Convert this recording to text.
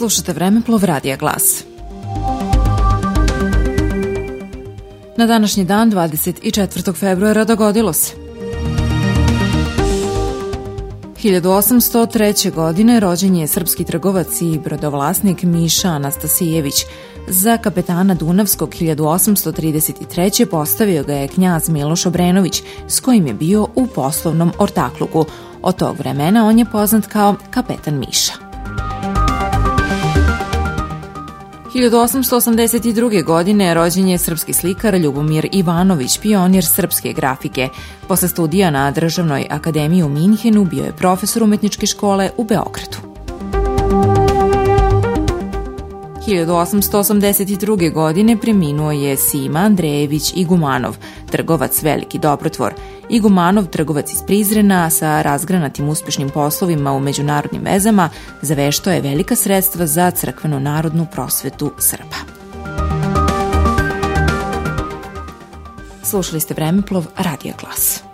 Slušate Vremeplov Radija Glas. Na današnji dan, 24. februara, dogodilo se. 1803. godine rođen je srpski trgovac i brodovlasnik Miša Anastasijević. Za kapetana Dunavskog 1833. postavio ga je knjaz Miloš Obrenović, s kojim je bio u poslovnom ortakluku. Od tog vremena on je poznat kao kapetan Miša. 1882. godine rođen je srpski slikar Ljubomir Ivanović, pionir srpske grafike. Posle studija na Državnoj akademiji u Minhenu bio je profesor umetničke škole u Beogradu. 1882. godine preminuo je Sima Andrejević Igumanov, trgovac veliki dobrotvor. Igumanov, trgovac iz Prizrena, sa razgranatim uspešnim poslovima u međunarodnim vezama, zavešto je velika sredstva za crkveno narodnu prosvetu Srba. Slušali ste Vremeplov Radio Glas.